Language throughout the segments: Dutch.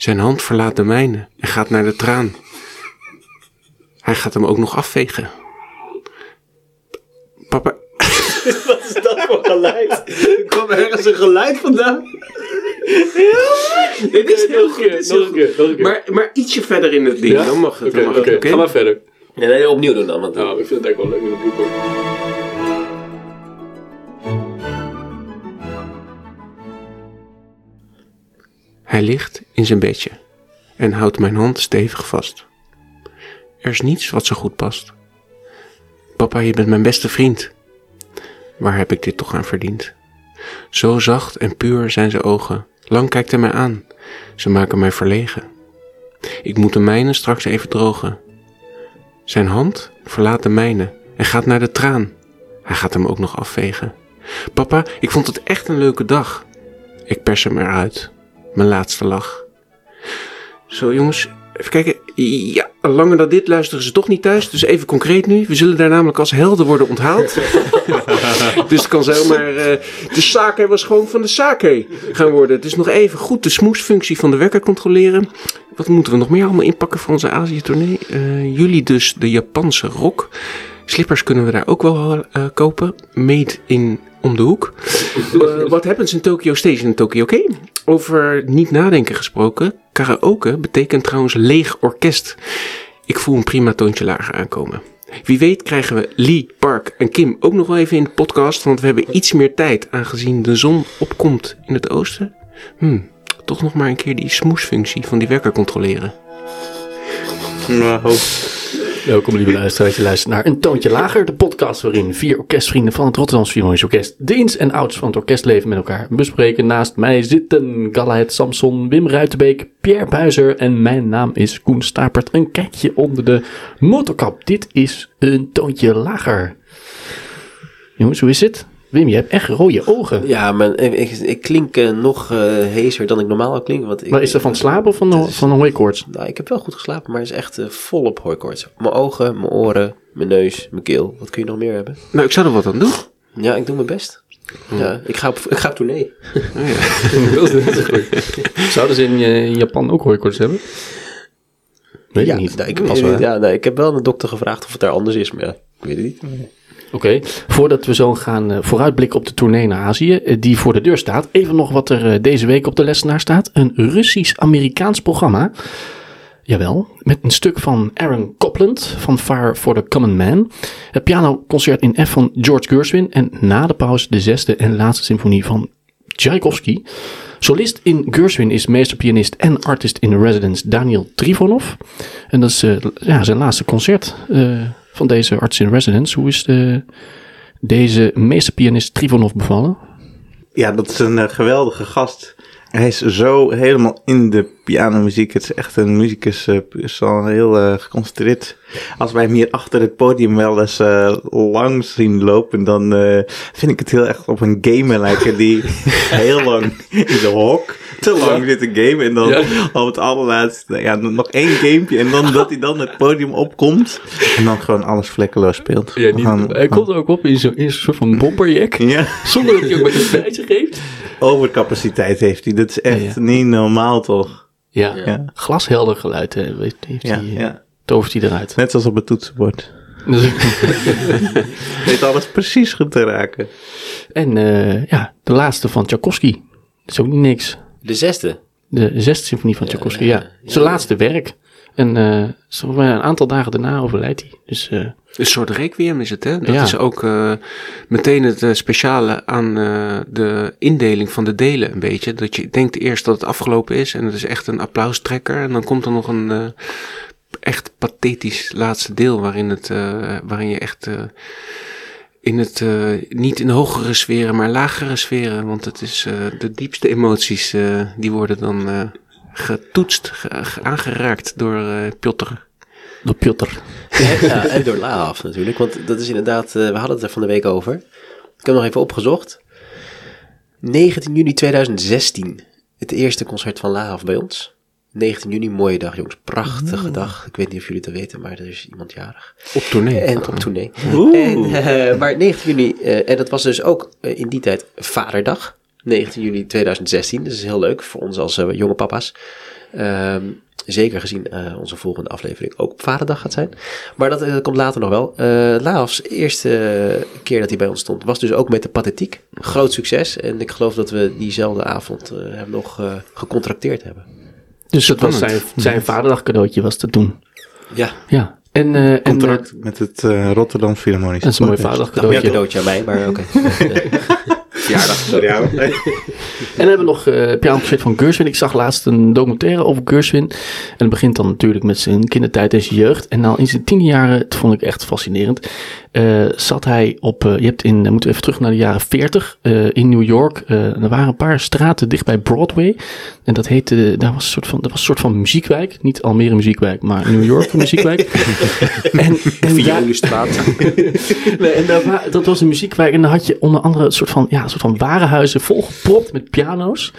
Zijn hand verlaat de mijne en gaat naar de traan. Hij gaat hem ook nog afvegen. Papa, Wat is dat voor geluid? Er kwam ergens een geluid vandaan. dit is heel goed. dit is heel Nog een keer, nog een keer. Maar, maar ietsje verder in het ding, Ja? dan mag het. Oké? Ga maar verder. Nee, nee, opnieuw doen dan. Want Oh. ik vind het eigenlijk wel leuk met een blooper. Hij ligt in zijn bedje en houdt mijn hand stevig vast. Er is niets wat zo goed past. Papa, je bent mijn beste vriend. Waar heb ik dit toch aan verdiend? Zo zacht en puur zijn zijn ogen. Lang kijkt hij mij aan. Ze maken mij verlegen. Ik moet de mijne straks even drogen. Zijn hand verlaat de mijne en gaat naar de traan. Hij gaat hem ook nog afvegen. Papa, ik vond het echt een leuke dag. Ik pers hem eruit. Mijn laatste lach. Zo jongens, even kijken. Ja, langer dan dit luisteren ze toch niet thuis. Dus even concreet nu. We zullen daar namelijk als helden worden onthaald. dus het kan zomaar... eh de sake was gewoon van de sake gaan worden. Dus nog even goed de smoesfunctie van de wekker controleren. Wat moeten we nog meer allemaal inpakken voor onze Azië-tournee? Eh, jullie dus de Japanse rok. Slippers kunnen we daar ook wel eh, kopen. Made in om de hoek. What happens in Tokyo Station in Tokyo? Oké. Over niet nadenken gesproken. Karaoke betekent trouwens leeg orkest. Ik voel een prima toontje lager aankomen. Wie weet krijgen we Lee, Park en Kim ook nog wel even in de podcast. Want we hebben iets meer tijd aangezien de zon opkomt in het oosten. Hmm, toch nog maar een keer die smoesfunctie van die wekker controleren. Nou, Welkom lieve luisteraars, je luistert naar Een Toontje Lager, de podcast waarin vier orkestvrienden van het Rotterdamse Philharmonisch Orkest de en outs van het orkestleven met elkaar bespreken. Naast mij zitten Galahet Samson, Wim Ruitenbeek, Pierre Buizer en mijn naam is Koen Stapert. Een kijkje onder de motorkap. Dit is Een Toontje Lager. Jongens, hoe is het? Wim, je hebt echt rode ogen. Ja, maar ik, ik, ik klink eh, nog eh heeser dan ik normaal klink. Want ik, Maar is dat van het slapen of van de, is- van hooikoorts? Nou, ik heb wel goed geslapen, maar het is echt eh, volop hooikoorts. Mijn ogen, mijn oren, mijn neus, mijn keel. Wat kun je nog meer hebben? Nou, ik zou er wat aan doen. Ja, ik doe mijn best. Ja, ik ga op, ik ga op tournee. Zouden ze in, in Japan ook hooikoorts hebben? Weet ja, ik niet. nou, ik, Pas wel, ja nou, ik heb wel aan de dokter gevraagd of het daar anders is, maar ja, ik weet het niet. Oké, voordat we zo gaan eh, vooruitblikken op de tournee naar Azië, eh, die voor de deur staat, even nog wat er eh, deze week op de lessenaar staat. Een Russisch-Amerikaans programma. Jawel, met een stuk van Aaron Copland van Fire for the Common Man. Het pianoconcert in F van George Gershwin en na de pauze de zesde en laatste symfonie van Tchaikovsky. Solist in Gershwin is meesterpianist en artist in residence Daniel Trifonov. En dat is ja, zijn laatste concert van deze artist in residence. Hoe is de, deze meesterpianist Trifonov bevallen? Ja, dat is een eh, geweldige gast. Hij is zo helemaal in de pianomuziek. Het is echt een muzikus, eh, is al heel eh, geconcentreerd. Als wij hem hier achter het podium wel eens langs zien lopen, dan vind ik het heel echt op een gamer lijken die heel lang in de hok te lang zit te gamen. En dan Ja. op het allerlaatste, ja, nog één gamepje. En dan dat hij dan het podium opkomt en dan gewoon alles vlekkeloos speelt. Ja, niet, hij komt er ook op in zo'n soort van bomberjack. ja. Zonder dat hij ook iets bij zich heeft. Overcapaciteit heeft hij. Dat is echt Ja, niet normaal, toch? Ja, Ja. glashelder geluid hè, heeft, hij, eh, ja. tovert hij eruit. Net zoals op het toetsenbord. Dus- Weet alles precies goed te raken. en eh, ja, de laatste van Tchaikovsky. Dat is ook niet niks. De zesde. De zesde symfonie van Tchaikovsky, ja. ja, Zijn ja. laatste werk. En eh, maar een aantal dagen daarna overlijdt hij. Dus eh, Een soort requiem is het, hè? Dat Ja. is ook eh, meteen het speciale aan eh, de indeling van de delen een beetje. Dat je denkt eerst dat het afgelopen is en het is echt een applaustrekker. En dan komt er nog een eh, echt pathetisch laatste deel waarin, het, eh, waarin je echt eh, in het, eh, niet in hogere sferen, maar lagere sferen. Want het is eh, de diepste emoties, eh, die worden dan eh, getoetst, ge- ge- aangeraakt door eh Piotr. door Piotr. En, ja, en door Laaf natuurlijk, want dat is inderdaad, eh, we hadden het er van de week over. Ik heb nog even opgezocht. 19 juni 2016, het eerste concert van Laaf bij ons. 19 juni, mooie dag jongens, prachtige dag. Ik weet niet of jullie het weten, maar er is iemand jarig. Op tournee. En op tournee. En, eh, maar 19 juni, eh, en dat was dus ook eh, in die tijd Vaderdag. 19 juni 2016. Dus dat is heel leuk voor ons als jonge papa's. Ehm, zeker gezien onze volgende aflevering ook op Vaderdag gaat zijn. Maar dat eh, komt later nog wel. Laafs eerste keer dat hij bij ons stond was dus ook met de pathetiek. Groot succes. En ik geloof dat we diezelfde avond hem nog gecontracteerd hebben. Dus dat was zijn, zijn vaderdag cadeautje was dat toen. Ja, Ja. En, eh, en eh, Contract met het eh, Rotterdam Philharmonisch. dat is een mooi vaderdag cadeautje. cadeautje aan mij, maar oké. Verjaardag. Ja. En dan hebben we nog uh, pianoconcert van Gershwin. Ik zag laatst een documentaire over Gershwin. En het begint dan natuurlijk met zijn kindertijd en zijn jeugd. En nou in zijn tiende jaren, dat vond ik echt fascinerend, eh, zat hij op, eh, je hebt in, dan moeten we even terug naar de jaren 40, eh, in New York. er waren een paar straten dicht bij Broadway. En dat heette, daar was een soort van, dat was een soort van muziekwijk. Niet Almere muziekwijk, maar New York muziekwijk. en, en daar-. Nee, en daar dat was een muziekwijk. En daar had je onder andere een soort van, ja, soort van warenhuizen volgepropt met piano's.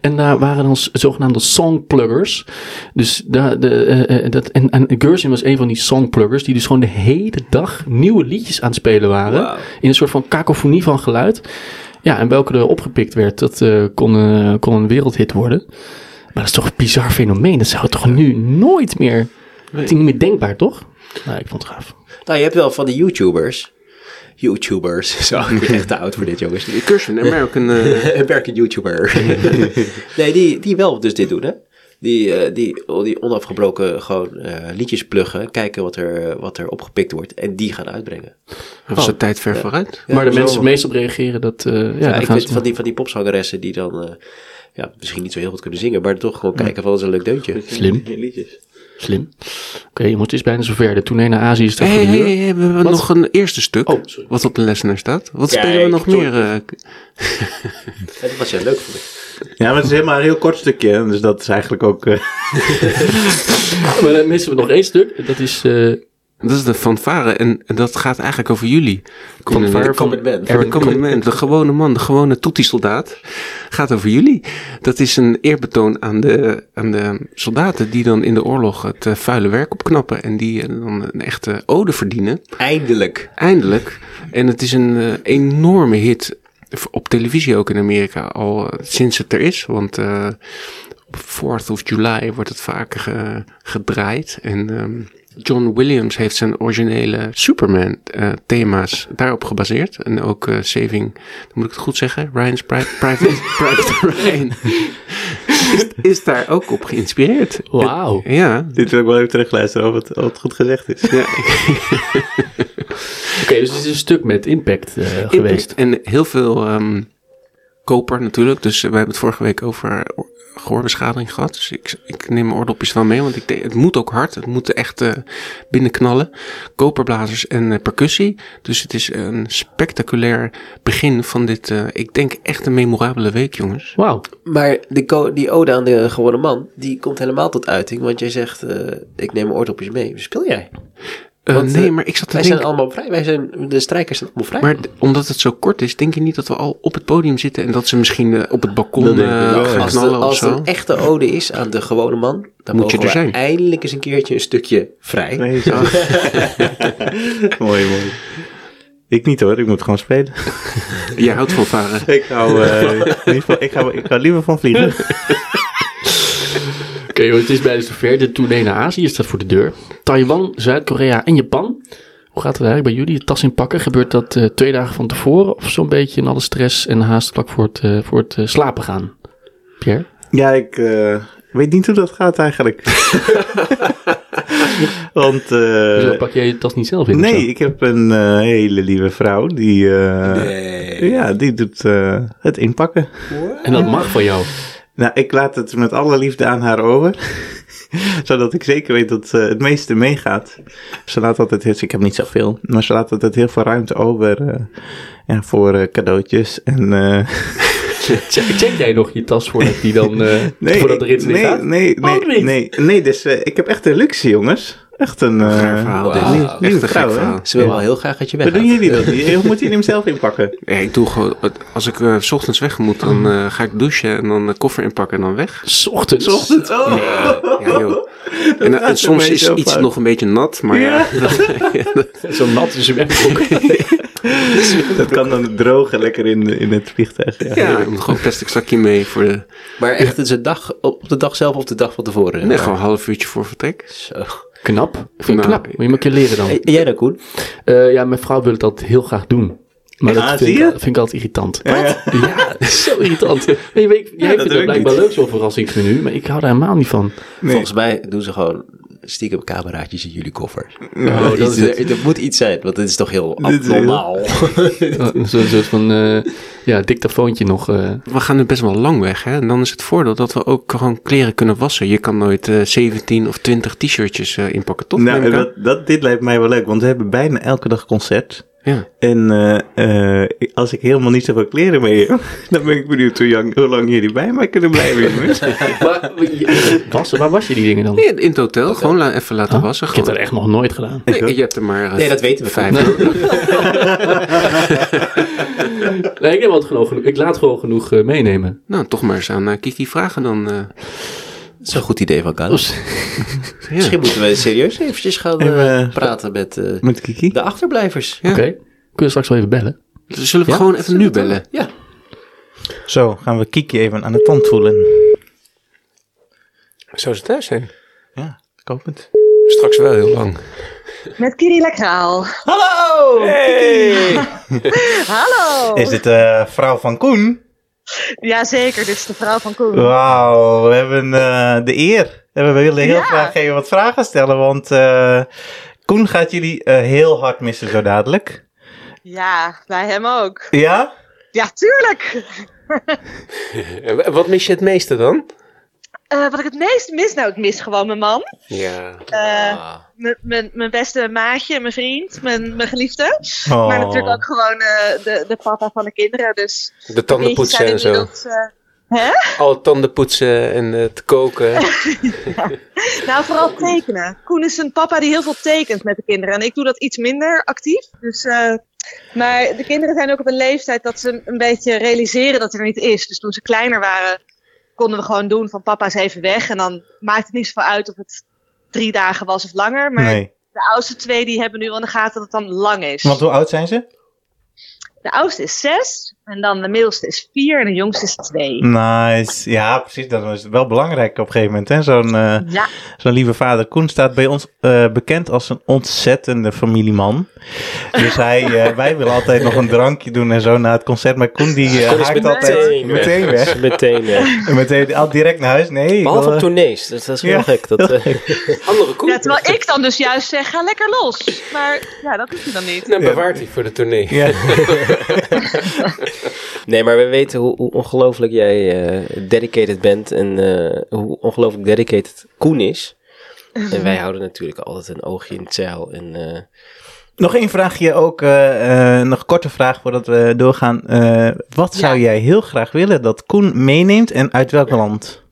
En daar waren dan zogenaamde songpluggers. Dus daar, de, eh, eh, dat, en, en Gershwin was een van die songpluggers. Die dus gewoon de hele dag nieuwe liedjes aan het spelen waren. In een soort van kakofonie van geluid. Ja, en welke er opgepikt werd, dat eh, kon, eh, kon een wereldhit worden. Maar dat is toch een bizar fenomeen. Dat zou toch nu nooit meer... Het is niet meer denkbaar, toch? Nou, ik vond het gaaf. Nou, je hebt wel van die YouTubers. YouTubers. Zo, ik ben echt te oud voor dit, jongens. Gershwin, American... Een werkend YouTuber. nee, die, die wel dus dit doen, hè? Die, eh, die, die onafgebroken gewoon eh, liedjes pluggen, kijken wat er, wat er opgepikt wordt en die gaan uitbrengen. was de tijd ver vooruit. Ja, maar de mensen meest op reageren, dat... eh, ja, ik weet van die, van die popzangeressen die dan eh, ja, misschien niet zo heel goed kunnen zingen, maar toch gewoon kijken van wat is een leuk deuntje. Slim. Liedjes. Slim. Oké, jongens, het is bijna zover. De tournee naar Azië is hey, voor de hey, hey, we hebben Wat? nog een eerste stuk. Oh, sorry. Wat op de lessenaar staat. Wat Kijk, spelen we nog sorry. meer? eh, Ja, dat was ja leuk vond ik. Ja, maar het is helemaal een heel kort stukje. Dus dat is eigenlijk ook... eh, Maar dan missen we nog één stuk. Dat is... eh, dat is de fanfare en, en dat gaat eigenlijk over jullie. Fanfare de, Common Man. de common man, de gewone man, de gewone toetiesoldaat. Gaat over jullie. Dat is een eerbetoon aan de, aan de soldaten die dan in de oorlog het eh, vuile werk opknappen. En die eh, dan een echte ode verdienen. Eindelijk. Eindelijk. En het is een eh, enorme hit op televisie ook in Amerika al sinds het er is. Want eh, op 4th of July wordt het vaker ge- gedraaid. En ehm, John Williams heeft zijn originele Superman eh, thema's daarop gebaseerd. En ook eh, Saving, dan moet ik het goed zeggen, Ryan's Pri- Private, Private Ryan. Is, is daar ook op geïnspireerd. Wauw. Ja, Dit wil ik wel even terugluisteren of het, of het goed gezegd is. ja Oké, dus het is een stuk met impact eh, geweest. En heel veel ehm, koper natuurlijk. Dus we hebben het vorige week over gehoorbeschadiging gehad. Dus ik, ik neem mijn oordopjes wel mee. Want ik denk, het moet ook hard. Het moet echt eh, binnenknallen. Koperblazers en eh, percussie. Dus het is een spectaculair begin van dit, eh, ik denk echt een memorabele week jongens. Wauw. Maar de co- die ode aan de gewone man, die komt helemaal tot uiting. Want jij zegt, eh, ik neem mijn oordopjes mee. Speel jij? Eh, Want, nee, eh, maar ik zat te Wij denken... zijn allemaal vrij. Wij zijn, de strijkers zijn allemaal vrij. Maar omdat het zo kort is, denk je niet dat we al op het podium zitten en dat ze misschien eh, op het balkon ik eh, wel, gaan als, de, knallen of als het zo? een echte ode is aan de gewone man, dan Moet je er zijn. eindelijk eens een keertje een stukje vrij. Nee, zo. mooi, mooi. Ik niet hoor, ik moet gewoon spelen. Jij houdt van varen. Ik hou, eh, niet van, ik, hou, ik hou liever van vliegen. Oké, joh, het is bijna zover. De tournee naar Azië staat voor de deur. Taiwan, Zuid-Korea en Japan. Hoe gaat het eigenlijk bij jullie? De tas inpakken? Gebeurt dat eh, twee dagen van tevoren? Of zo'n beetje in alle stress en haast vlak voor het, eh, voor het eh, slapen gaan? Pierre? Ja, ik eh, weet niet hoe dat gaat eigenlijk. Want, eh, Zo pak jij je tas niet zelf in? of nee, ik heb een hele lieve vrouw die, eh, Nee. ja, die doet eh, het inpakken. En dat mag van jou. Nou, ik laat het met alle liefde aan haar over. Zodat ik zeker weet dat eh, het meeste meegaat. Ze laat altijd, heel- ik heb niet zoveel, maar ze laat altijd heel veel ruimte over ja, voor eh, cadeautjes. En, eh, Check, check jij nog je tas voordat die dan nee, voordat de in nee, gaat? nee, Oh, nee, niet? nee, nee, dus ik heb echt een luxe, jongens. Echt een eh, Gaar verhaal, nieuw- Echt een vrouw, verhaal. Ze wil wel heel graag dat je Wat weggaat. doen jullie dan? Of moet je hem zelf inpakken? Ja, ik doe gewoon, als ik eh, s ochtends weg moet, dan eh, ga ik douchen en dan de koffer inpakken en dan weg. S ochtends. Ochtends, oh. Ja, joh. En, soms is iets nog een beetje nat, maar ja. Ja. Zo nat is hem echt ook. Dat kan dan drogen lekker in, in het vliegtuig. Ja. Ja, gewoon een plastic zakje mee voor de... Maar echt, het is een dag, op de dag zelf of de dag van tevoren? Nee, gewoon een half uurtje voor vertrek. Zo. Knap. Vind ik Nou, knap. Moet je maar een keer leren dan. En jij dan, Koen? Eh, ja, mijn vrouw wil het altijd heel graag doen. Maar dat Ah, vind, zie ik, je? vind ik altijd irritant. Ja, ja. Ja, zo irritant. Nee, je weet, jij dat vindt het ik blijkbaar leuk zo'n verrassingsmenu, maar ik hou daar helemaal niet van. Nee. Volgens mij doen ze gewoon stiekem cameraatjes in jullie koffer. Oh, dat is het. er, er moet iets zijn, want dit is toch heel abnormaal. Uh, Zo'n soort van eh ja, dictafoontje nog. eh. We gaan nu best wel lang weg, hè. En dan is het voordeel dat we ook gewoon kleren kunnen wassen. Je kan nooit eh 17 of 20 t-shirtjes eh, inpakken, toch? Nou, dat, dat, dit lijkt mij wel leuk, want we hebben bijna elke dag concert. Ja. En eh, eh, als ik helemaal niet zoveel kleren mee heb, dan ben ik benieuwd hoe, lang- hoe lang jullie bij mij kunnen blijven. Maar, wassen, waar was je die dingen dan? Nee, in het hotel, gewoon la- even laten Huh? wassen. Ik heb dat Gewoon. echt nog nooit gedaan. Nee, je hebt er maar... eh, Nee, dat weten we. Vijf. Nee, ik, heb genoeg, ik laat gewoon genoeg eh, meenemen. Nou, toch maar eens aan eh, Kiki vragen dan. Dat is een goed idee van ja. Misschien moeten we serieus eventjes gaan Even, eh, eh, praten met eh, Met Kiki. de achterblijvers. Ja. Oké, kunnen we straks wel even bellen? Dus Zullen we Ja? gewoon even nu bellen? Ja. Zo, gaan we Kiki even aan de tand voelen. Zou ze thuis zijn? Ja, ik hoop het. Straks wel heel lang. Met Kiri Lekraal. Hallo! Hey! Hallo! Is dit de vrouw van Koen? Jazeker, dit is de vrouw van Koen. Wauw, we hebben eh, de eer. En we willen heel Ja. graag even wat vragen stellen, want eh, Koen gaat jullie eh, heel hard missen zo dadelijk. Ja, wij hem ook. Ja? Ja, tuurlijk! Wat mis je het meeste dan? Eh, wat ik het meest mis, nou, ik mis gewoon mijn man. Ja. Eh, Ah. mijn- mijn- Mijn beste maatje, mijn vriend, mijn, mijn geliefde. Oh. Maar natuurlijk ook gewoon eh, de, de papa van de kinderen. Dus De tanden kindjes poetsen zijn en zo. eh, Al tanden poetsen en te koken. nou, vooral tekenen. Koen is een papa die heel veel tekent met de kinderen. En ik doe dat iets minder actief. Dus, eh, maar de kinderen zijn ook op een leeftijd dat ze een beetje realiseren dat hij er niet is. Dus toen ze kleiner waren, konden we gewoon doen van papa is even weg. En dan maakt het niet zoveel uit of het drie dagen was of langer. Maar Nee. de oudste twee die hebben nu wel in de gaten dat het dan lang is. Want hoe oud zijn ze? De oudste is zes. En dan de middelste is vier. En de jongste is twee. Nice. Ja, precies. Dat is wel belangrijk op een gegeven moment. hè. Zo'n eh, Ja, zo'n lieve vader. Koen staat bij ons eh, bekend als een ontzettende familieman. Dus hij, eh, wij willen altijd nog een drankje doen en zo na het concert. Maar Koen die eh, Koen haakt meteen altijd weg. meteen weg. Meteen weg. En meteen al direct naar huis. Nee, Behalve wil, op tournees. Dus dat is heel Ja. gek. Dat, eh, Andere koe. ja, terwijl ik dan dus juist zeg, ga lekker los. Maar ja, dat doet hij dan niet. Dan bewaart hij voor de tournee. ja. nee, maar we weten hoe, hoe ongelooflijk jij eh, dedicated bent. En eh, hoe ongelooflijk dedicated Koen is. En wij houden natuurlijk altijd een oogje in het zeil. En eh, Nog één vraagje ook. eh, eh, nog een korte vraag voordat we doorgaan. Eh, wat zou Ja. jij heel graag willen dat Koen meeneemt en uit welk land?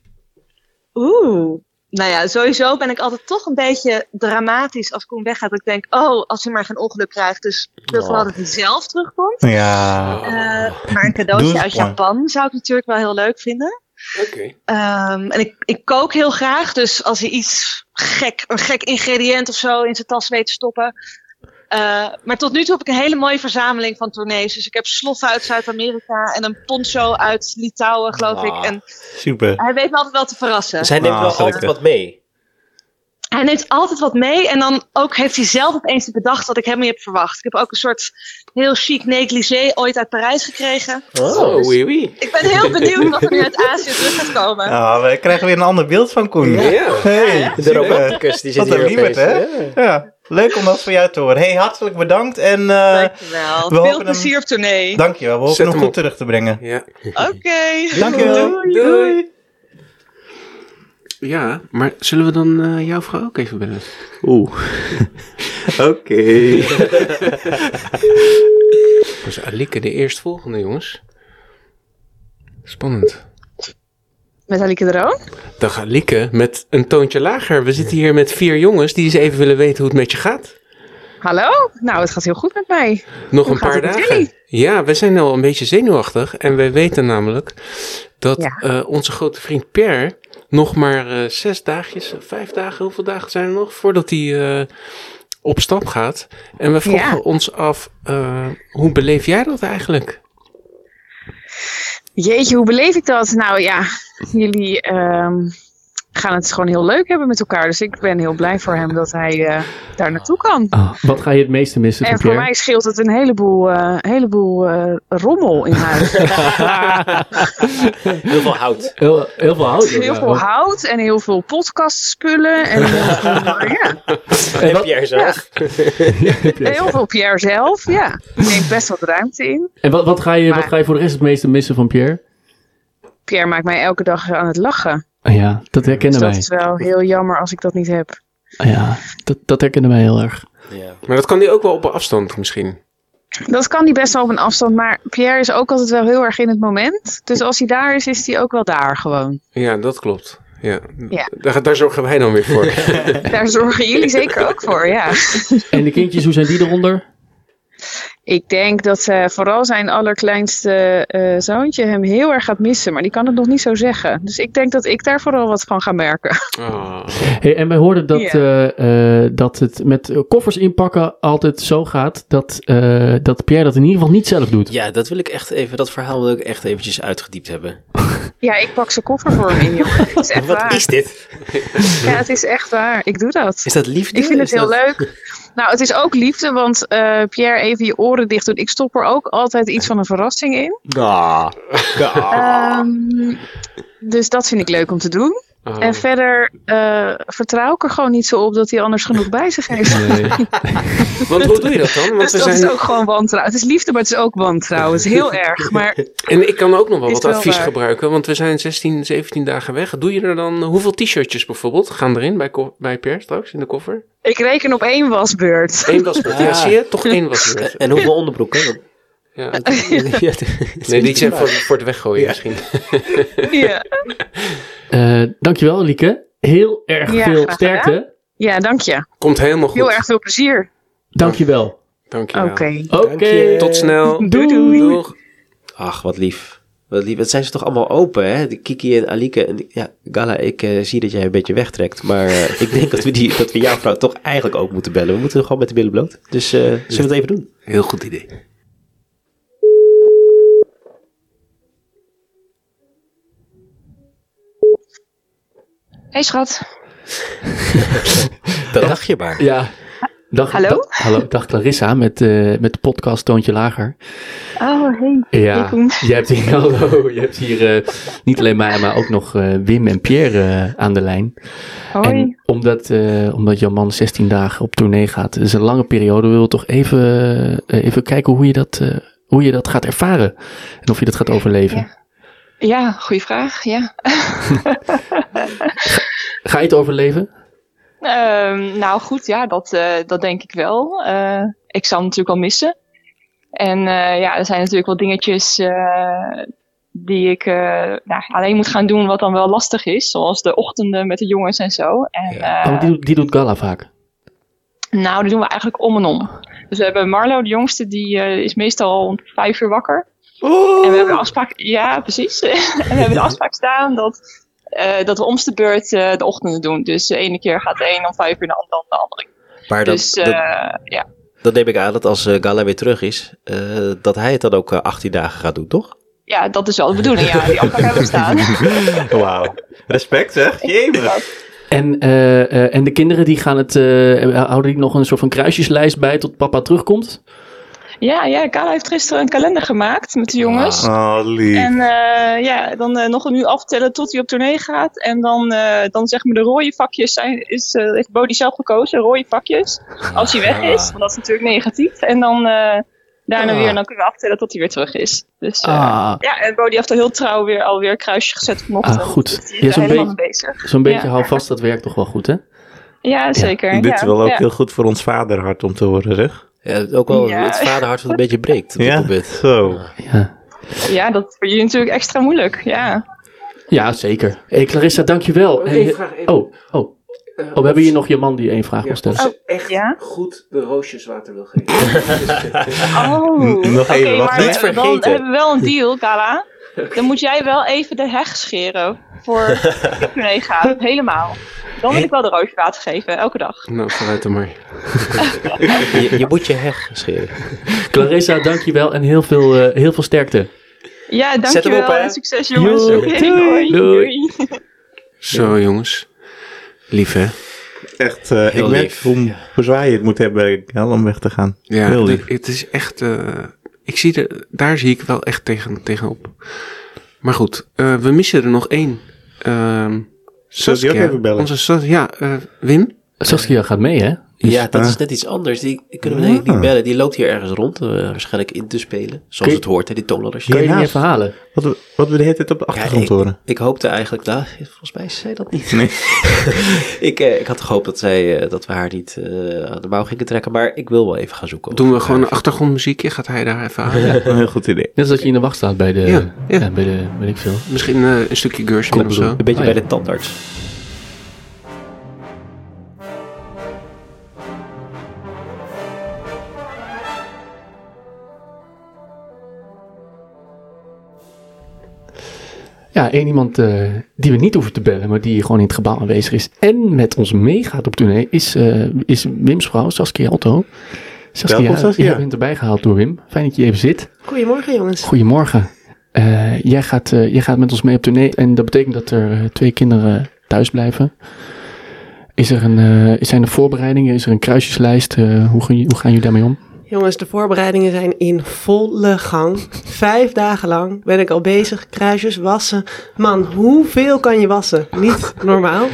Oeh. Nou ja, sowieso ben ik altijd toch een beetje dramatisch als Koen weggaat. Dat ik denk, oh, als hij maar geen ongeluk krijgt. Dus ik wil vooral dat hij zelf terugkomt. Ja. Eh, maar een cadeautje uit. Japan zou ik natuurlijk wel heel leuk vinden. Oké. Ehm, en ik, ik kook heel graag. Dus als hij iets gek, een gek ingrediënt of zo in zijn tas weet te stoppen. Eh, maar tot nu toe heb ik een hele mooie verzameling van tournees. Dus ik heb sloffen uit Zuid-Amerika en een poncho uit Litouwen, geloof Ah. ik. En Super. hij weet me altijd wel te verrassen. dus hij neemt Ah, wel gelukkig. altijd wat mee. Hij neemt altijd wat mee en dan ook heeft hij zelf opeens bedacht wat ik helemaal niet heb verwacht. Ik heb ook een soort heel chic negligé ooit uit Parijs gekregen. Oh, oui, oui. Ik ben heel benieuwd wat er nu uit Azië terug gaat komen. Ah, we krijgen weer een ander beeld van Koen. Ja. Hey, De romanticus die zit Wat een hier opeens. hè? Ja. Leuk om dat van jou te horen. Hey, hartelijk bedankt en eh Dankjewel. we Veel hopen hem- plezier op tournee. dankjewel. We hopen Zet hem goed op. terug te brengen. Ja. Oké. Dankjewel. Doei. Doei. Ja, maar zullen we dan eh, jouw vrouw ook even bellen? Oeh. Oké. Dus Alike de eerstvolgende, jongens. Spannend. Met Alieke er ook? Dag Alike, met een toontje lager. We zitten hier met vier jongens die eens even willen weten hoe het met je gaat. Hallo? Nou, het gaat heel goed met mij. Nog Hoe een paar dagen. Ja, we zijn al een beetje zenuwachtig. En wij weten namelijk dat Ja. eh, onze grote vriend Per nog maar eh, zes dagjes, vijf dagen, hoeveel dagen zijn er nog? Voordat hij eh, op stap gaat. En we vroegen Ja. ons af, hoe beleef jij dat eigenlijk? Jeetje, hoe beleef ik dat? Nou ja, jullie ehm, gaan het gewoon heel leuk hebben met elkaar. Dus ik ben heel blij voor hem dat hij eh, daar naartoe kan. Ah, wat ga je het meeste missen En voor mij scheelt het een heleboel, eh, heleboel eh, rommel in huis. Heel veel hout. Heel, heel veel hout. heel ja. veel hout en heel veel podcastspullen. En heel veel, ja, En wat, Pierre zelf. heel veel Pierre zelf. Ja, neemt best wat ruimte in. en wat, wat, ga je, wat ga je voor de rest het meeste missen van Pierre? Pierre maakt mij elke dag aan het lachen. Ah ja, dat Dus herkennen dat wij. is wel heel jammer als ik dat niet heb. Ah ja, dat, dat herkennen wij heel erg. Ja. Maar dat kan hij ook wel op een afstand misschien. Dat kan hij best wel op een afstand, maar Pierre is ook altijd wel heel erg in het moment. Dus als hij daar is, is hij ook wel daar gewoon. Ja, dat klopt. Ja. Ja. Daar, daar zorgen wij dan weer voor. Daar zorgen jullie zeker ook voor, ja. En de kindjes, hoe zijn die eronder? Ik denk dat eh, vooral zijn allerkleinste eh, zoontje hem heel erg gaat missen, maar die kan het nog niet zo zeggen. Dus ik denk dat ik daar vooral wat van ga merken. Ah. Hey, en wij hoorden dat, eh, eh, dat het met koffers inpakken altijd zo gaat dat, eh, dat Pierre dat in ieder geval niet zelf doet. ja, dat wil ik echt even, dat verhaal wil ik echt eventjes uitgediept hebben. Ja, ik pak zijn koffer voor hem in, jongen. Het is echt Wat waar. is dit? Ja, het is echt waar. Ik doe dat. Is dat liefde? Ik vind het Is heel dat- leuk. Nou, het is ook liefde, want eh, Pierre, even je oren dicht doen. Ik stop er ook altijd iets van een verrassing in. Ah. Ah. Dus dat vind ik leuk om te doen. Ah. En verder eh, vertrouw ik er gewoon niet zo op dat hij anders genoeg bij zich heeft. Nee. Want hoe doe je dat dan? Want Dus dat is zijn... ook gewoon wantrouwen. Het is liefde, maar het is ook wantrouwen. Het is heel erg. Maar En ik kan ook nog wel Is wat wel advies waar. gebruiken, want we zijn 16, 17 dagen weg. Doe je er dan, hoeveel t-shirtjes bijvoorbeeld gaan erin bij, bij Per straks in de koffer? ik reken op één wasbeurt. Eén wasbeurt. Ja, Ah. zie je? Toch één wasbeurt. En hoeveel onderbroeken? Ja. Ja, Nee, die zijn voor, voor het weggooien misschien. Ja, Eh, dankjewel, Lieke. Heel erg Ja, veel sterkte. ja dank je. Komt helemaal goed. Heel erg veel plezier. Dankjewel. Dankjewel. Oké. Oké. Tot snel. Doei, doei. Doeg. Ach, wat lief. Wat lief. Wat zijn ze toch allemaal open, hè? De Kiki en Alike. En ja, Gala, ik eh, zie dat jij een beetje wegtrekt. Maar eh, ik denk dat we, die, dat we jouw vrouw toch eigenlijk ook moeten bellen. We moeten gewoon met de billen bloot. Dus eh, zullen we het even doen? Heel goed idee. Hey schat. Dat dacht je maar. Ja. Dag, Hallo? dag- hallo, dag Clarissa met, eh, met de podcast Toontje Lager. Oh, hey. Ja, Hey, je hebt hier, hallo, je hebt hier eh, niet alleen mij, maar ook nog eh, Wim en Pierre aan de lijn. Hoi. En omdat, eh, omdat jouw man 16 dagen op tournee gaat, dat is een lange periode, willen we toch even, even kijken hoe je, dat, eh, hoe je dat gaat ervaren. En of je dat gaat overleven. Ja. Ja, goede vraag. Ja. Ga je het overleven? Ehm, nou goed, ja, dat, eh, dat denk ik wel. Eh, ik zal hem natuurlijk wel missen. En eh, ja, er zijn natuurlijk wel dingetjes die ik nou, alleen moet gaan doen wat dan wel lastig is. Zoals de ochtenden met de jongens en zo. En, eh, Oh, die, doet- die doet Gala vaak. nou, die doen we eigenlijk om en om. Dus we hebben Marlo, de jongste, die is meestal om vijf uur wakker. En we hebben de afspraak, ja, precies. en we hebben de afspraak staan dat, eh, dat we om de beurt eh, de ochtenden doen. Dus de ene keer gaat de een om vijf uur, de andere om de andere. Maar dat, Dus dat, eh, ja. dat neem ik aan dat als eh, Gala weer terug is, eh, dat hij het dan ook eh, 18 dagen gaat doen, toch? ja, dat is wel de bedoeling. Ja, die afspraak hebben staan. Wauw. Respect zeg. Jemig. En, eh, eh, en de kinderen die gaan het, eh, houden die nog een soort van kruisjeslijst bij tot papa terugkomt? Ja, ja, Kala heeft gisteren een kalender gemaakt met de jongens. Oh, lief. En eh, ja, dan eh, nog een uur aftellen tot hij op tournee gaat. En dan, eh, dan zeg maar de rode vakjes zijn, is, eh, heeft Bodie zelf gekozen, rode vakjes. Als hij weg is, want dat is natuurlijk negatief. En dan eh, daarna Ah. weer, en dan kunnen we aftellen tot hij weer terug is. Dus eh, Ah, ja, en Bodie heeft al heel trouw weer alweer een kruisje gezet vanochtend. Ah, goed. Dus Ja, is zo'n er beetje- mee bezig. zo'n beetje Ja. hou vast, dat werkt toch wel goed, hè? Ja, zeker. Dit ja, is wel ook ja. heel goed voor ons vaderhart om te horen, zeg. Ja, ook wel Ja. het vaderhart wat een beetje breekt Ja, zo. Ja, Ja, dat is voor jullie natuurlijk extra moeilijk. Ja. ja zeker. Hey Clarissa, dankjewel. Hey, vraag, oh, oh. Eh, oh, we hebben hier nog je man die één vraag ja, wil stellen. ze echt ja? goed de roosjes water wil geven. Oh, Nog even, Oké, wat maar niet dan vergeten. hebben we wel een deal, Kala. Dan moet jij wel even de heg scheren voor ik mee gaat. Helemaal. Dan wil ik wel de roosje water geven, elke dag. Nou, vooruit dan maar. Je, je moet je heg scheren. Clarissa, dankjewel en heel veel, eh, heel veel sterkte. Ja, dankjewel. op, en succes jongens. Doei. doei. Doei. Zo, jongens. Lief, hè? Echt, eh, ik merk hoe, hoe zwaar je het moet hebben om weg te gaan. Ja, Heel het, lief. het is echt... eh, ik zie er, daar zie ik wel echt tegen, tegenop. Maar goed, eh, we missen er nog één. Ehm ook even bellen? Onze, Sas- ja, eh, Wim? Saskia gaat mee, hè? Ja, dat is net iets anders. Die, kunnen we denk ik niet bellen. Die loopt hier ergens rond, eh, waarschijnlijk in te spelen. Zoals Kun je- het hoort, hè, die toonladders. Kan je die even halen? Wat, we- wat we de hele tijd op de achtergrond ik, horen. ik hoopte eigenlijk, nou, volgens mij zei dat niet. Nee. ik, eh, ik had gehoopt dat, zij, eh, dat we haar niet eh, aan de mouw gingen trekken, maar ik wil wel even gaan zoeken. Doen we gewoon een achtergrondmuziekje? Gaat hij daar even aan? Een heel goed idee. Net als dat je in de wacht staat bij de, Ja, ja, ja. bij de, weet ik veel. Misschien eh, een stukje Gershwin of zo. Een beetje Oh, ja. bij de tandarts. Ja, één iemand eh, die we niet hoeven te bellen, maar die gewoon in het gebouw aanwezig is en met ons meegaat op tournee, is, eh, is Wim's vrouw, Saskia Otto. Saskia, Welkom, Saskia. jij bent erbij gehaald door Wim. Fijn dat je even zit. Goedemorgen jongens. Goedemorgen. Eh, jij, gaat, eh, jij gaat met ons mee op tournee en dat betekent dat er twee kinderen thuis blijven. Is er een, eh, zijn er voorbereidingen? Is er een kruisjeslijst? Eh, hoe, gaan, jullie- hoe gaan jullie daarmee om? Jongens, de voorbereidingen zijn in volle gang. Vijf dagen lang ben ik al bezig. Kruisjes wassen. Man, hoeveel kan je wassen? Niet normaal.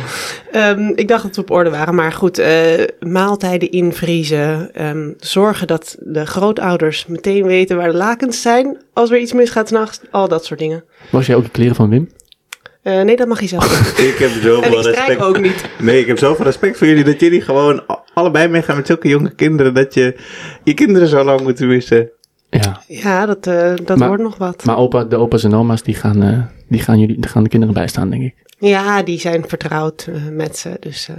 Ehm, ik dacht dat we op orde waren. Maar goed, eh, maaltijden invriezen. ehm, zorgen dat de grootouders meteen weten waar de lakens zijn. Als er iets misgaat s'nachts. Al dat soort dingen. Was jij ook de kleren van Wim? Eh, nee, dat mag je zelf doen. Ik heb En zoveel ik respect. ook niet. Nee, ik heb zoveel respect voor jullie dat jullie gewoon allebei meegaan met zulke jonge kinderen. Dat je je kinderen zo lang moet missen. Ja. Ja, dat, eh, dat Maar- wordt nog wat. Maar opa, de opa's en oma's, die gaan, eh, die gaan, jullie, die gaan de kinderen bijstaan, denk ik. Ja, die zijn vertrouwd eh, met ze. Dus, eh,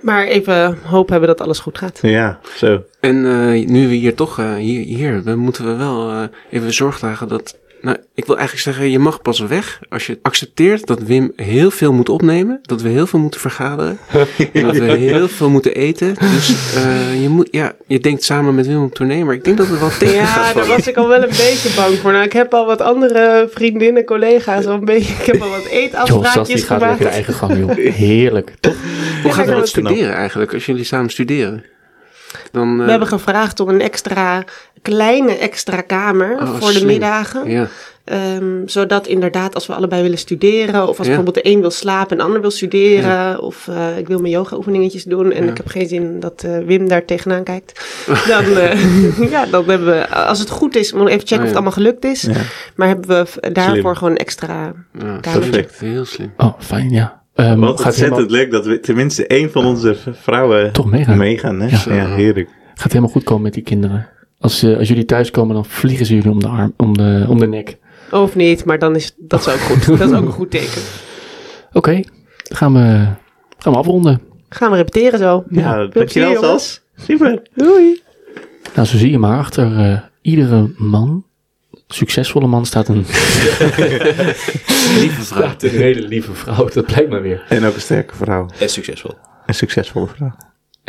maar even hoop hebben dat alles goed gaat. Ja, zo. En eh, nu we hier toch, eh, hier, hier we moeten we wel eh, even zorg dragen dat... Nou, ik wil eigenlijk zeggen, je mag pas weg als je accepteert dat Wim heel veel moet opnemen. Dat we heel veel moeten vergaderen. en dat we heel veel moeten eten. Dus eh, je, moet, ja, je denkt samen met Wim op tournee, maar ik denk dat het wel tegen gaat Ja, daar was ik al wel een beetje bang voor. Nou, ik heb al wat andere vriendinnen, collega's al een beetje. Ik heb al wat eetafspraakjes gaat lekker de gemaakt. eigen gang, joh. Heerlijk, toch? Hoe gaat Ja, het dat studeren eigenlijk, als jullie samen studeren? Dan, eh, We hebben gevraagd om een extra, kleine extra kamer Oh, voor de middagen. ja. Ehm, zodat inderdaad, als we allebei willen studeren, of als Ja. bijvoorbeeld de een wil slapen en de ander wil studeren, of eh, ik wil mijn yoga-oefeningetjes doen en Ja. ik heb geen zin dat eh, Wim daar tegenaan kijkt, dan, eh, ja, dan hebben we, als het goed is, moeten we even checken Oh, of het allemaal gelukt is, Ja. maar hebben we daarvoor Slim. gewoon een extra. Perfect. Heel slim. Oh, fijn, ja. Ehm, Wat gaat, ontzettend helemaal, leuk dat we tenminste één van onze vrouwen Toch meegaan. meegaan. Hè? Ja. Ja. heerlijk. gaat helemaal goed komen met die kinderen. Als, eh, als jullie thuiskomen, dan vliegen ze jullie om de, arm, om de, om de nek. Of niet, maar dan is dat is ook goed. dat is ook een goed teken. Oké, dan gaan we, gaan we afronden. Gaan we repeteren zo. Ja, Veel dankjewel. Sas. Super. Doei. Nou, zo zie je maar, achter eh, iedere man, succesvolle man, staat een, Lieve vrouw. staat een hele lieve vrouw. Dat blijkt maar weer. En ook een sterke vrouw. En succesvol. Een succesvolle vrouw.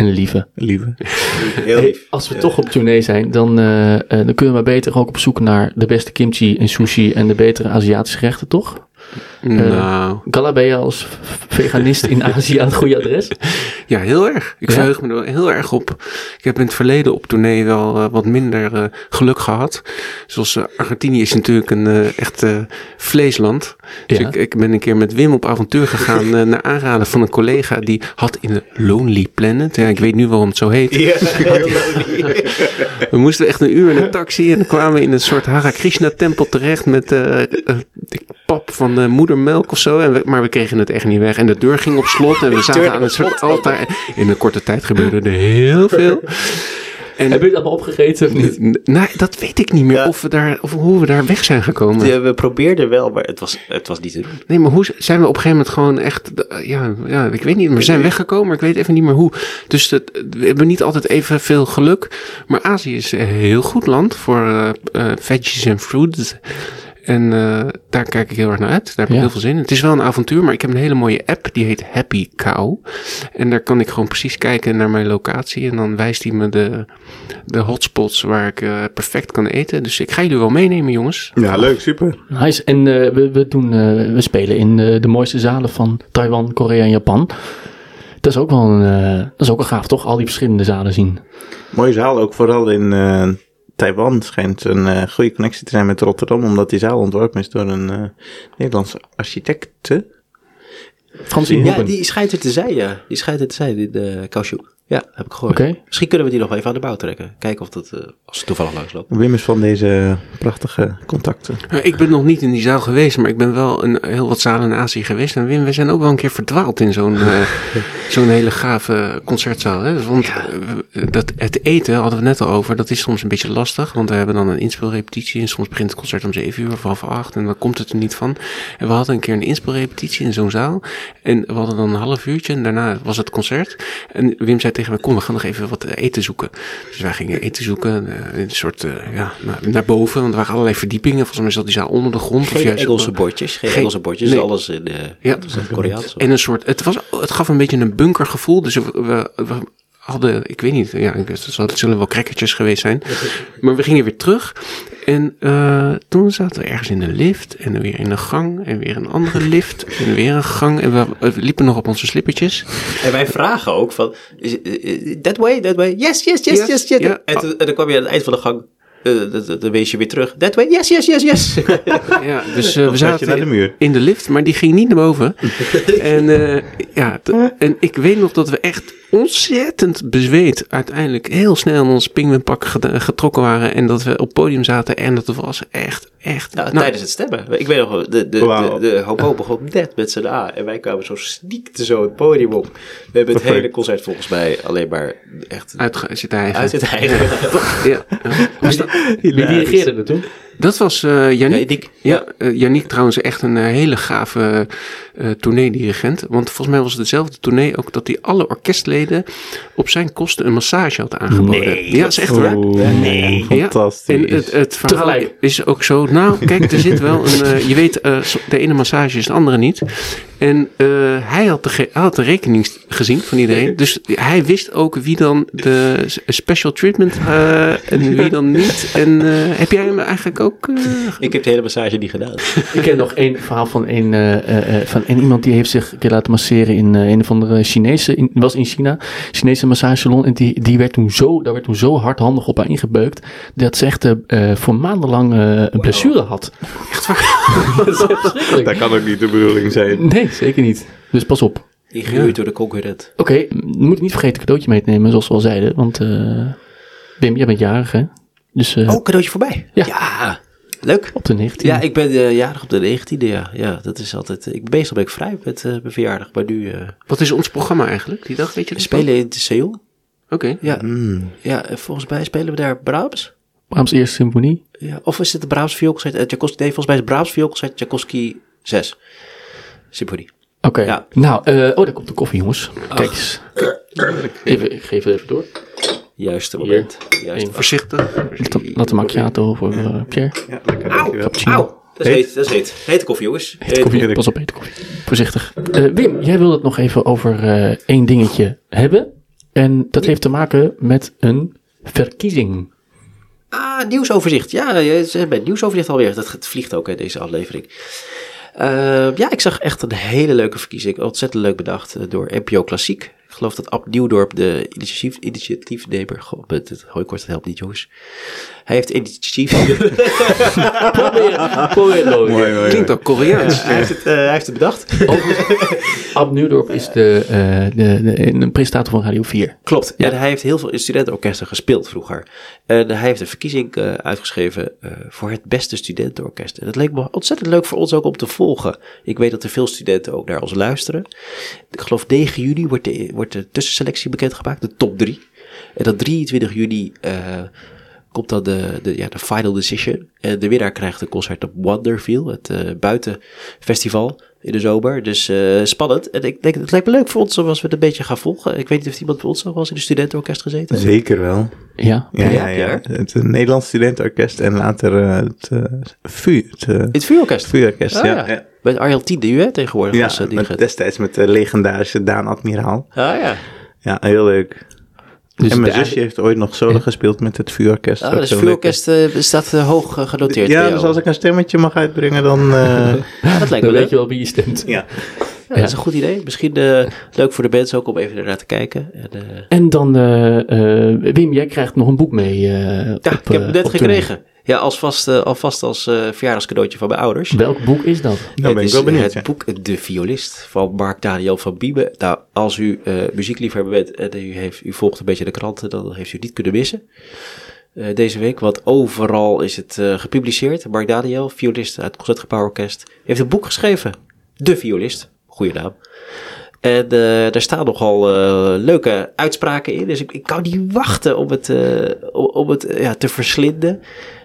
Een lieve. Lieve. Heel Hey, lief. als we toch op tournee zijn, dan, eh, eh, dan kunnen we beter ook op zoek naar de beste kimchi en sushi en de betere Aziatische gerechten, toch? Nou, Gala, ben je als veganist in Azië aan het goede adres? ja, heel erg. Ik Ja? verheug me er heel erg op. Ik heb in het verleden op tournee wel eh, wat minder eh, geluk gehad. Zoals eh, Argentinië is natuurlijk een eh, echt eh, vleesland. Dus Ja. ik, ik ben een keer met Wim op avontuur gegaan eh, naar aanraden van een collega die had in de Lonely Planet. Ja, ik weet nu waarom het zo heet. We moesten echt een uur in een taxi en dan kwamen we in een soort Hare Krishna tempel terecht met eh, eh, pap van de moedermelk of zo. En we- maar we kregen het echt niet weg. En de deur ging op slot en we zaten aan een soort altaar. In een korte tijd gebeurde er heel veel. En, Heb je het allemaal opgegeten of niet? N- Nou, dat weet ik niet meer Ja. of, we daar, of hoe we daar weg zijn gekomen. Ja, we probeerden wel, maar het was, het was niet te doen. Nee, maar hoe zijn we op een gegeven moment gewoon echt... eh, Ja, ja ik weet niet, we zijn weggekomen, maar ik weet even niet meer hoe. Dus dat, we hebben niet altijd even veel geluk. Maar Azië is een heel goed land voor eh, eh, veggies en fruits. En eh, daar kijk ik heel erg naar uit. Daar heb ik Ja. heel veel zin in. Het is wel een avontuur, maar ik heb een hele mooie app. Die heet Happy Cow. En daar kan ik gewoon precies kijken naar mijn locatie. En dan wijst hij me de, de hotspots waar ik eh, perfect kan eten. Dus ik ga jullie wel meenemen, jongens. Ja, leuk, super. Nice. En eh, we, we, doen, eh, we spelen in eh, de mooiste zalen van Taiwan, Korea en Japan. Dat is ook wel een, dat is ook wel gaaf, toch? Al die verschillende zalen zien. Mooie zaal, ook vooral in eh, Taiwan schijnt een eh, goede connectie te zijn met Rotterdam, omdat die zaal ontworpen is door een eh Nederlandse architecte. Ja, die schijnt er te zijn, ja. Die schijnt er te zijn, de Kaushoek. Ja, heb ik gehoord. Oké. Misschien kunnen we die nog wel even aan de bouw trekken. Kijken of dat, eh, als het toevallig langs loopt. Wim is van deze prachtige contacten. Nou, ik ben nog niet in die zaal geweest, maar ik ben wel een, heel wat zalen in Azië geweest. En Wim, we zijn ook wel een keer verdwaald in zo'n eh, zo'n hele gave concertzaal. Hè? Want eh, dat, het eten hadden we net al over, dat is soms een beetje lastig. Want we hebben dan een inspeelrepetitie en soms begint het concert om 7 uur of half acht en dan komt het er niet van. En we hadden een keer een inspeelrepetitie in zo'n zaal. En we hadden dan een half uurtje en daarna was het concert. En Wim zei tegen me, kom, we gaan nog even wat eten zoeken. Dus wij gingen eten zoeken, eh, een soort, eh, ja, naar, naar boven. Want er waren allerlei verdiepingen. Volgens mij zat die zaal onder de grond. of Geen juist Engelse op- bordjes. Geen, Geen- Engelse bordjes. nee. Alles in de Ja. Koreaans. En een soort, het, was, het gaf een beetje een bunkergevoel. Dus we, we, we hadden, ik weet niet, ja, het zullen wel crackertjes geweest zijn. Maar we gingen weer terug. En eh, toen zaten we ergens in een lift. En dan weer in een gang. En weer een andere lift. En weer een gang. En we, we liepen nog op onze slippertjes. En wij vragen ook van, eh, eh, that way, that way, yes, yes, yes, Yes, yes, yes. ja. En, toen- en dan kwam je aan het eind van de gang, dan- dan- wees je weer terug, that way, yes, yes, yes, yes. Ja, dus eh, we de zaten muur? in de lift, maar die ging niet naar boven. en, eh, ja, en ik weet nog dat we echt ontzettend bezweet uiteindelijk heel snel in ons pinguïnpak ged- getrokken waren. En dat we op het podium zaten en dat was echt, echt... Ja, nou, tijdens het stemmen. Ik weet nog, wel, de, de, Wauw. de, de begon net met zijn A. En wij kwamen zo sneakte zo het podium op. We hebben het Perfect. hele concert volgens mij alleen maar echt Uitge zitten eigen. uit het eigen. Ja, ja. Dat, dirigeerde er toen? Dat was eh Ja, Yannick. ik- Ja, eh, Yannick trouwens echt een eh, hele gave eh tourneedirigent. Want volgens mij was het dezelfde tournee ook dat hij alle orkestleden op zijn kosten een massage had aangeboden. Nee. ja, dat is echt waar. nee. Ja, Fantastisch. En het, het verhaal Tegelijk. is ook zo. Nou, kijk, er zit wel een. je weet, eh, de ene massage is de andere niet. En eh, hij, had de ge- hij had de rekening gezien van iedereen. Dus hij wist ook wie dan de special treatment eh, en wie dan niet. En eh, heb jij hem eigenlijk ook. Eh, Ik heb de hele massage niet gedaan. Ik ken nog één verhaal van een, eh, eh, eh, van een iemand die heeft zich een keer laten masseren in eh, een of andere Chinese, in, was in China, Chinese massagesalon. En die, die werd toen zo, daar werd toen zo hardhandig op haar ingebeukt, dat ze echt voor maandenlang een blessure had. Echt waar? dat kan ook niet de bedoeling zijn. Nee, zeker niet. Dus pas op. Ingehuurd door de concurrent. Oké, moet niet vergeten een cadeautje mee te nemen, zoals we al zeiden. Want eh Wim, jij bent jarig, hè? Dus eh, Oh, cadeautje voorbij. Ja. leuk. op de 19. Ja, ik ben eh, jarig op de 19e, ja. Ja, dat is altijd... eh, ik meestal ben ik vrij met mijn verjaardag, maar nu... wat is ons programma eigenlijk? Die dag, weet je we spelen in Seoul. Oké. Ja, Mm. ja, en volgens mij spelen we daar Brahms. Brahms Eerste Symfonie. Ja, of is het de Brahms vioolconcert? Uh, Tchaikovsky, nee, volgens mij is het Brahms vioolconcert Tchaikovsky 6. Symfonie. Oké. Ja. Nou, oh, daar komt de koffie, jongens. Kijk eens. Even, ik geef het even door. Juiste moment. Juiste Eén. Voorzichtig. Latte, latte macchiato voor eh, Pierre. Ja, lekker. dankjewel. Auw, dat is heet, dat is heet. Hete koffie, jongens. Hete koffie. Pas op, hete koffie. Voorzichtig. Eh, Wim, jij wilde het nog even over eh, één dingetje hebben. En dat heeft te maken met een verkiezing. Ah, nieuwsoverzicht. Ja, bij het nieuwsoverzicht alweer. Dat vliegt ook in deze aflevering. Eh, ja, ik zag echt een hele leuke verkiezing. Ontzettend leuk bedacht door NPO Klassiek. Ik geloof dat Ab Nieuwdorp, de initiatief, initiatiefnemer... Goh, met het hooikort, dat helpt niet, jongens. Hij heeft initiatief... Probeer, probeer het. Mooi, Klinkt ook Koreaans. hij, heeft het, eh, hij heeft het bedacht. Ab Nieuwdorp is de, eh, de, de, een presentator van Radio 4. Klopt. En hij heeft heel veel in studentenorkesten gespeeld vroeger. En hij heeft een verkiezing eh, uitgeschreven eh, voor het beste studentenorkest. En dat leek me ontzettend leuk voor ons ook om te volgen. Ik weet dat er veel studenten ook naar ons luisteren. Ik geloof 9 juni wordt de, wordt de tussenselectie bekendgemaakt, de top 3. En dan 23 juni eh, komt dan de, de, ja, de final decision. En de winnaar krijgt een concert op Wonderfeel, het eh, buitenfestival in de zomer. Dus eh, spannend. En ik denk, het lijkt me leuk voor ons als we het een beetje gaan volgen. Ik weet niet of iemand bij ons nog wel eens in de studentenorkest gezeten. Zeker wel. Ja. Ja, ja, Ja, ja. ja. Het Nederlands Studentenorkest en later het uh, VU. Het, het vuurorkest. VU-orkest, Ah, ja. Met Arjan Tien nu, hè, tegenwoordig. Ja, was, eh, die met, destijds met de legendarische Daan Admiraal. Ah ja. Ja, heel leuk. Dus en mijn de- zusje heeft ooit nog solo gespeeld met het VU-orkest. Ah, dus het vuurorkest eh, staat eh, hoog eh, genoteerd Ja, dus als ik een stemmetje mag uitbrengen, dan... eh, dat lijkt me weet je wel wie je stemt. ja. Ja, dat is een goed idee. Misschien leuk voor de bands ook om even ernaar te kijken. En, eh, En dan, Wim, jij krijgt nog een boek mee. ja, op, ik heb hem net gekregen. Ja, alvast, eh, alvast als eh verjaardagscadeautje van mijn ouders. Welk boek is dat? Dan ben ik wel benieuwd. Het ja. boek De Violist van Mark Daniel van Biemen. Nou, als u eh, muziekliefhebber bent en u, heeft, u volgt een beetje de kranten, dan heeft u het niet kunnen missen. Eh, deze week, want overal is het eh, gepubliceerd. Mark Daniel, violist uit het Concertgebouw Orkest, heeft een boek geschreven. De Violist, goede naam. En eh, daar staan nogal eh, leuke uitspraken in. Dus ik, ik kan niet wachten om het, eh, om, om het ja, te verslinden.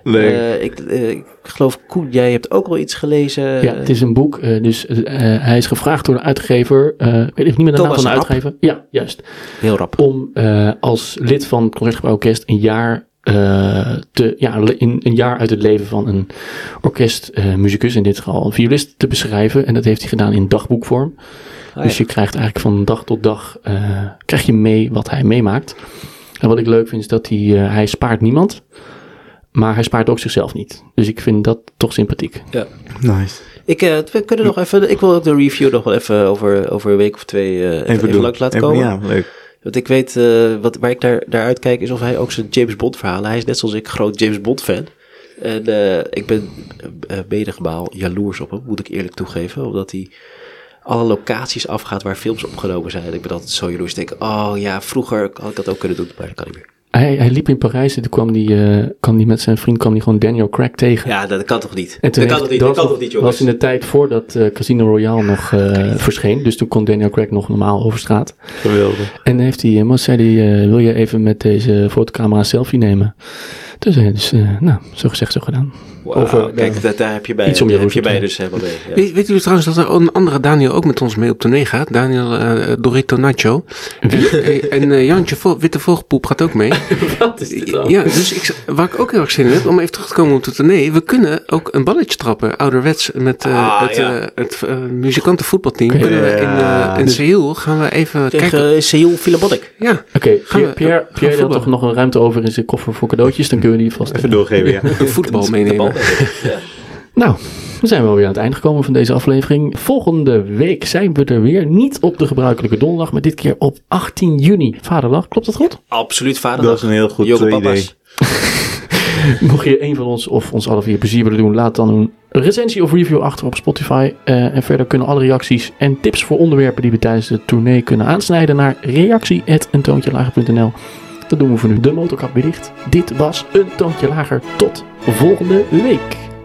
Leuk. Eh, ik, eh, ik geloof, Koen, jij hebt ook wel iets gelezen. Ja, het is een boek. eh, dus eh, hij is gevraagd door de uitgever. eh, ik weet even niet meer de naam van de Rapp. uitgever. Ja, juist. Heel rap. Om eh, als lid van het Concertgebouw Orkest een jaar eh, te, ja, in een jaar uit het leven van een orkestmuzikus, in dit geval een violist, te beschrijven. En dat heeft hij gedaan in dagboekvorm. Ah, dus ja. je krijgt eigenlijk van dag tot dag eh, krijg je mee wat hij meemaakt. En wat ik leuk vind is dat hij, eh, hij spaart niemand, maar hij spaart ook zichzelf niet. Dus ik vind dat toch sympathiek. Nice. Ik, eh, we kunnen nog even, ik wil ook de review nog wel even over, over een week of twee eh, even, even, langs laten Even- komen. Ja, leuk. Want ik weet, eh, wat, waar ik naar, naar uitkijk, is of hij ook zijn James Bond verhalen. Hij is net zoals ik groot James Bond fan. En eh, ik ben uh, medegebaal jaloers op hem, moet ik eerlijk toegeven. Omdat hij alle locaties afgaat waar films opgenomen zijn. Ik ben altijd zo jaloers. Ik denk, oh ja, vroeger had ik dat ook kunnen doen, maar dat kan niet meer. Hij, hij liep in Parijs en toen kwam hij, eh, kwam hij met zijn vriend kwam hij gewoon Daniel Craig tegen. Ja, dat kan toch niet? En dat kan toch niet? dat Dat kan was, toch niet, jongens? was in de tijd voordat eh, Casino Royale nog eh, verscheen. Dus toen kon Daniel Craig nog normaal over straat. Geweldig. En heeft hij, uh, zei hij, uh, wil je even met deze fotocamera een selfie nemen? Toen zei hij dus, uh, nou, zo gezegd, zo gedaan. Wow, Over, kijk, dat, daar heb je bij, iets om je daar heb je bij dus helemaal mee. Ja. Weet, weet jullie trouwens dat er een andere Daniel ook met ons mee op tournee gaat? Daniel uh, Dorito Nacho. en en uh, Jantje Vo Witte Vogelpoep gaat ook mee. Wat is dit dan? Ja, dus ik, waar ik ook heel erg zin in heb, om even terug te komen op de tournee. We kunnen ook een balletje trappen, ouderwets, met uh, ah, het, ja. uh, het uh, muzikantenvoetbalteam. Okay, kunnen we in, uh, in Seoul gaan we even Tegen kijken. Seoul Philharmonic. Ja. Oké, okay, Pierre, Pierre, Pierre had toch nog een ruimte over in zijn koffer voor cadeautjes, dan kunnen we die vast even doorgeven. Ja. een voetbal meenemen. Ja. Nou, dan zijn we alweer aan het eind gekomen van deze aflevering. Volgende week zijn we er weer. Niet op de gebruikelijke donderdag, maar dit keer op 18 juni. Vaderdag, klopt dat goed? Absoluut vaderdag. Dat is een heel goed Jonge idee. Mocht je een van ons of ons alle vier plezier willen doen, laat dan een recensie of review achter op Spotify. Uh, en verder kunnen alle reacties en tips voor onderwerpen die we tijdens de tournee kunnen aansnijden naar reactie.eentoontjelager.nl. Dat doen we voor nu. De motorkap weer dicht. Dit was een toontje lager. Tot volgende week.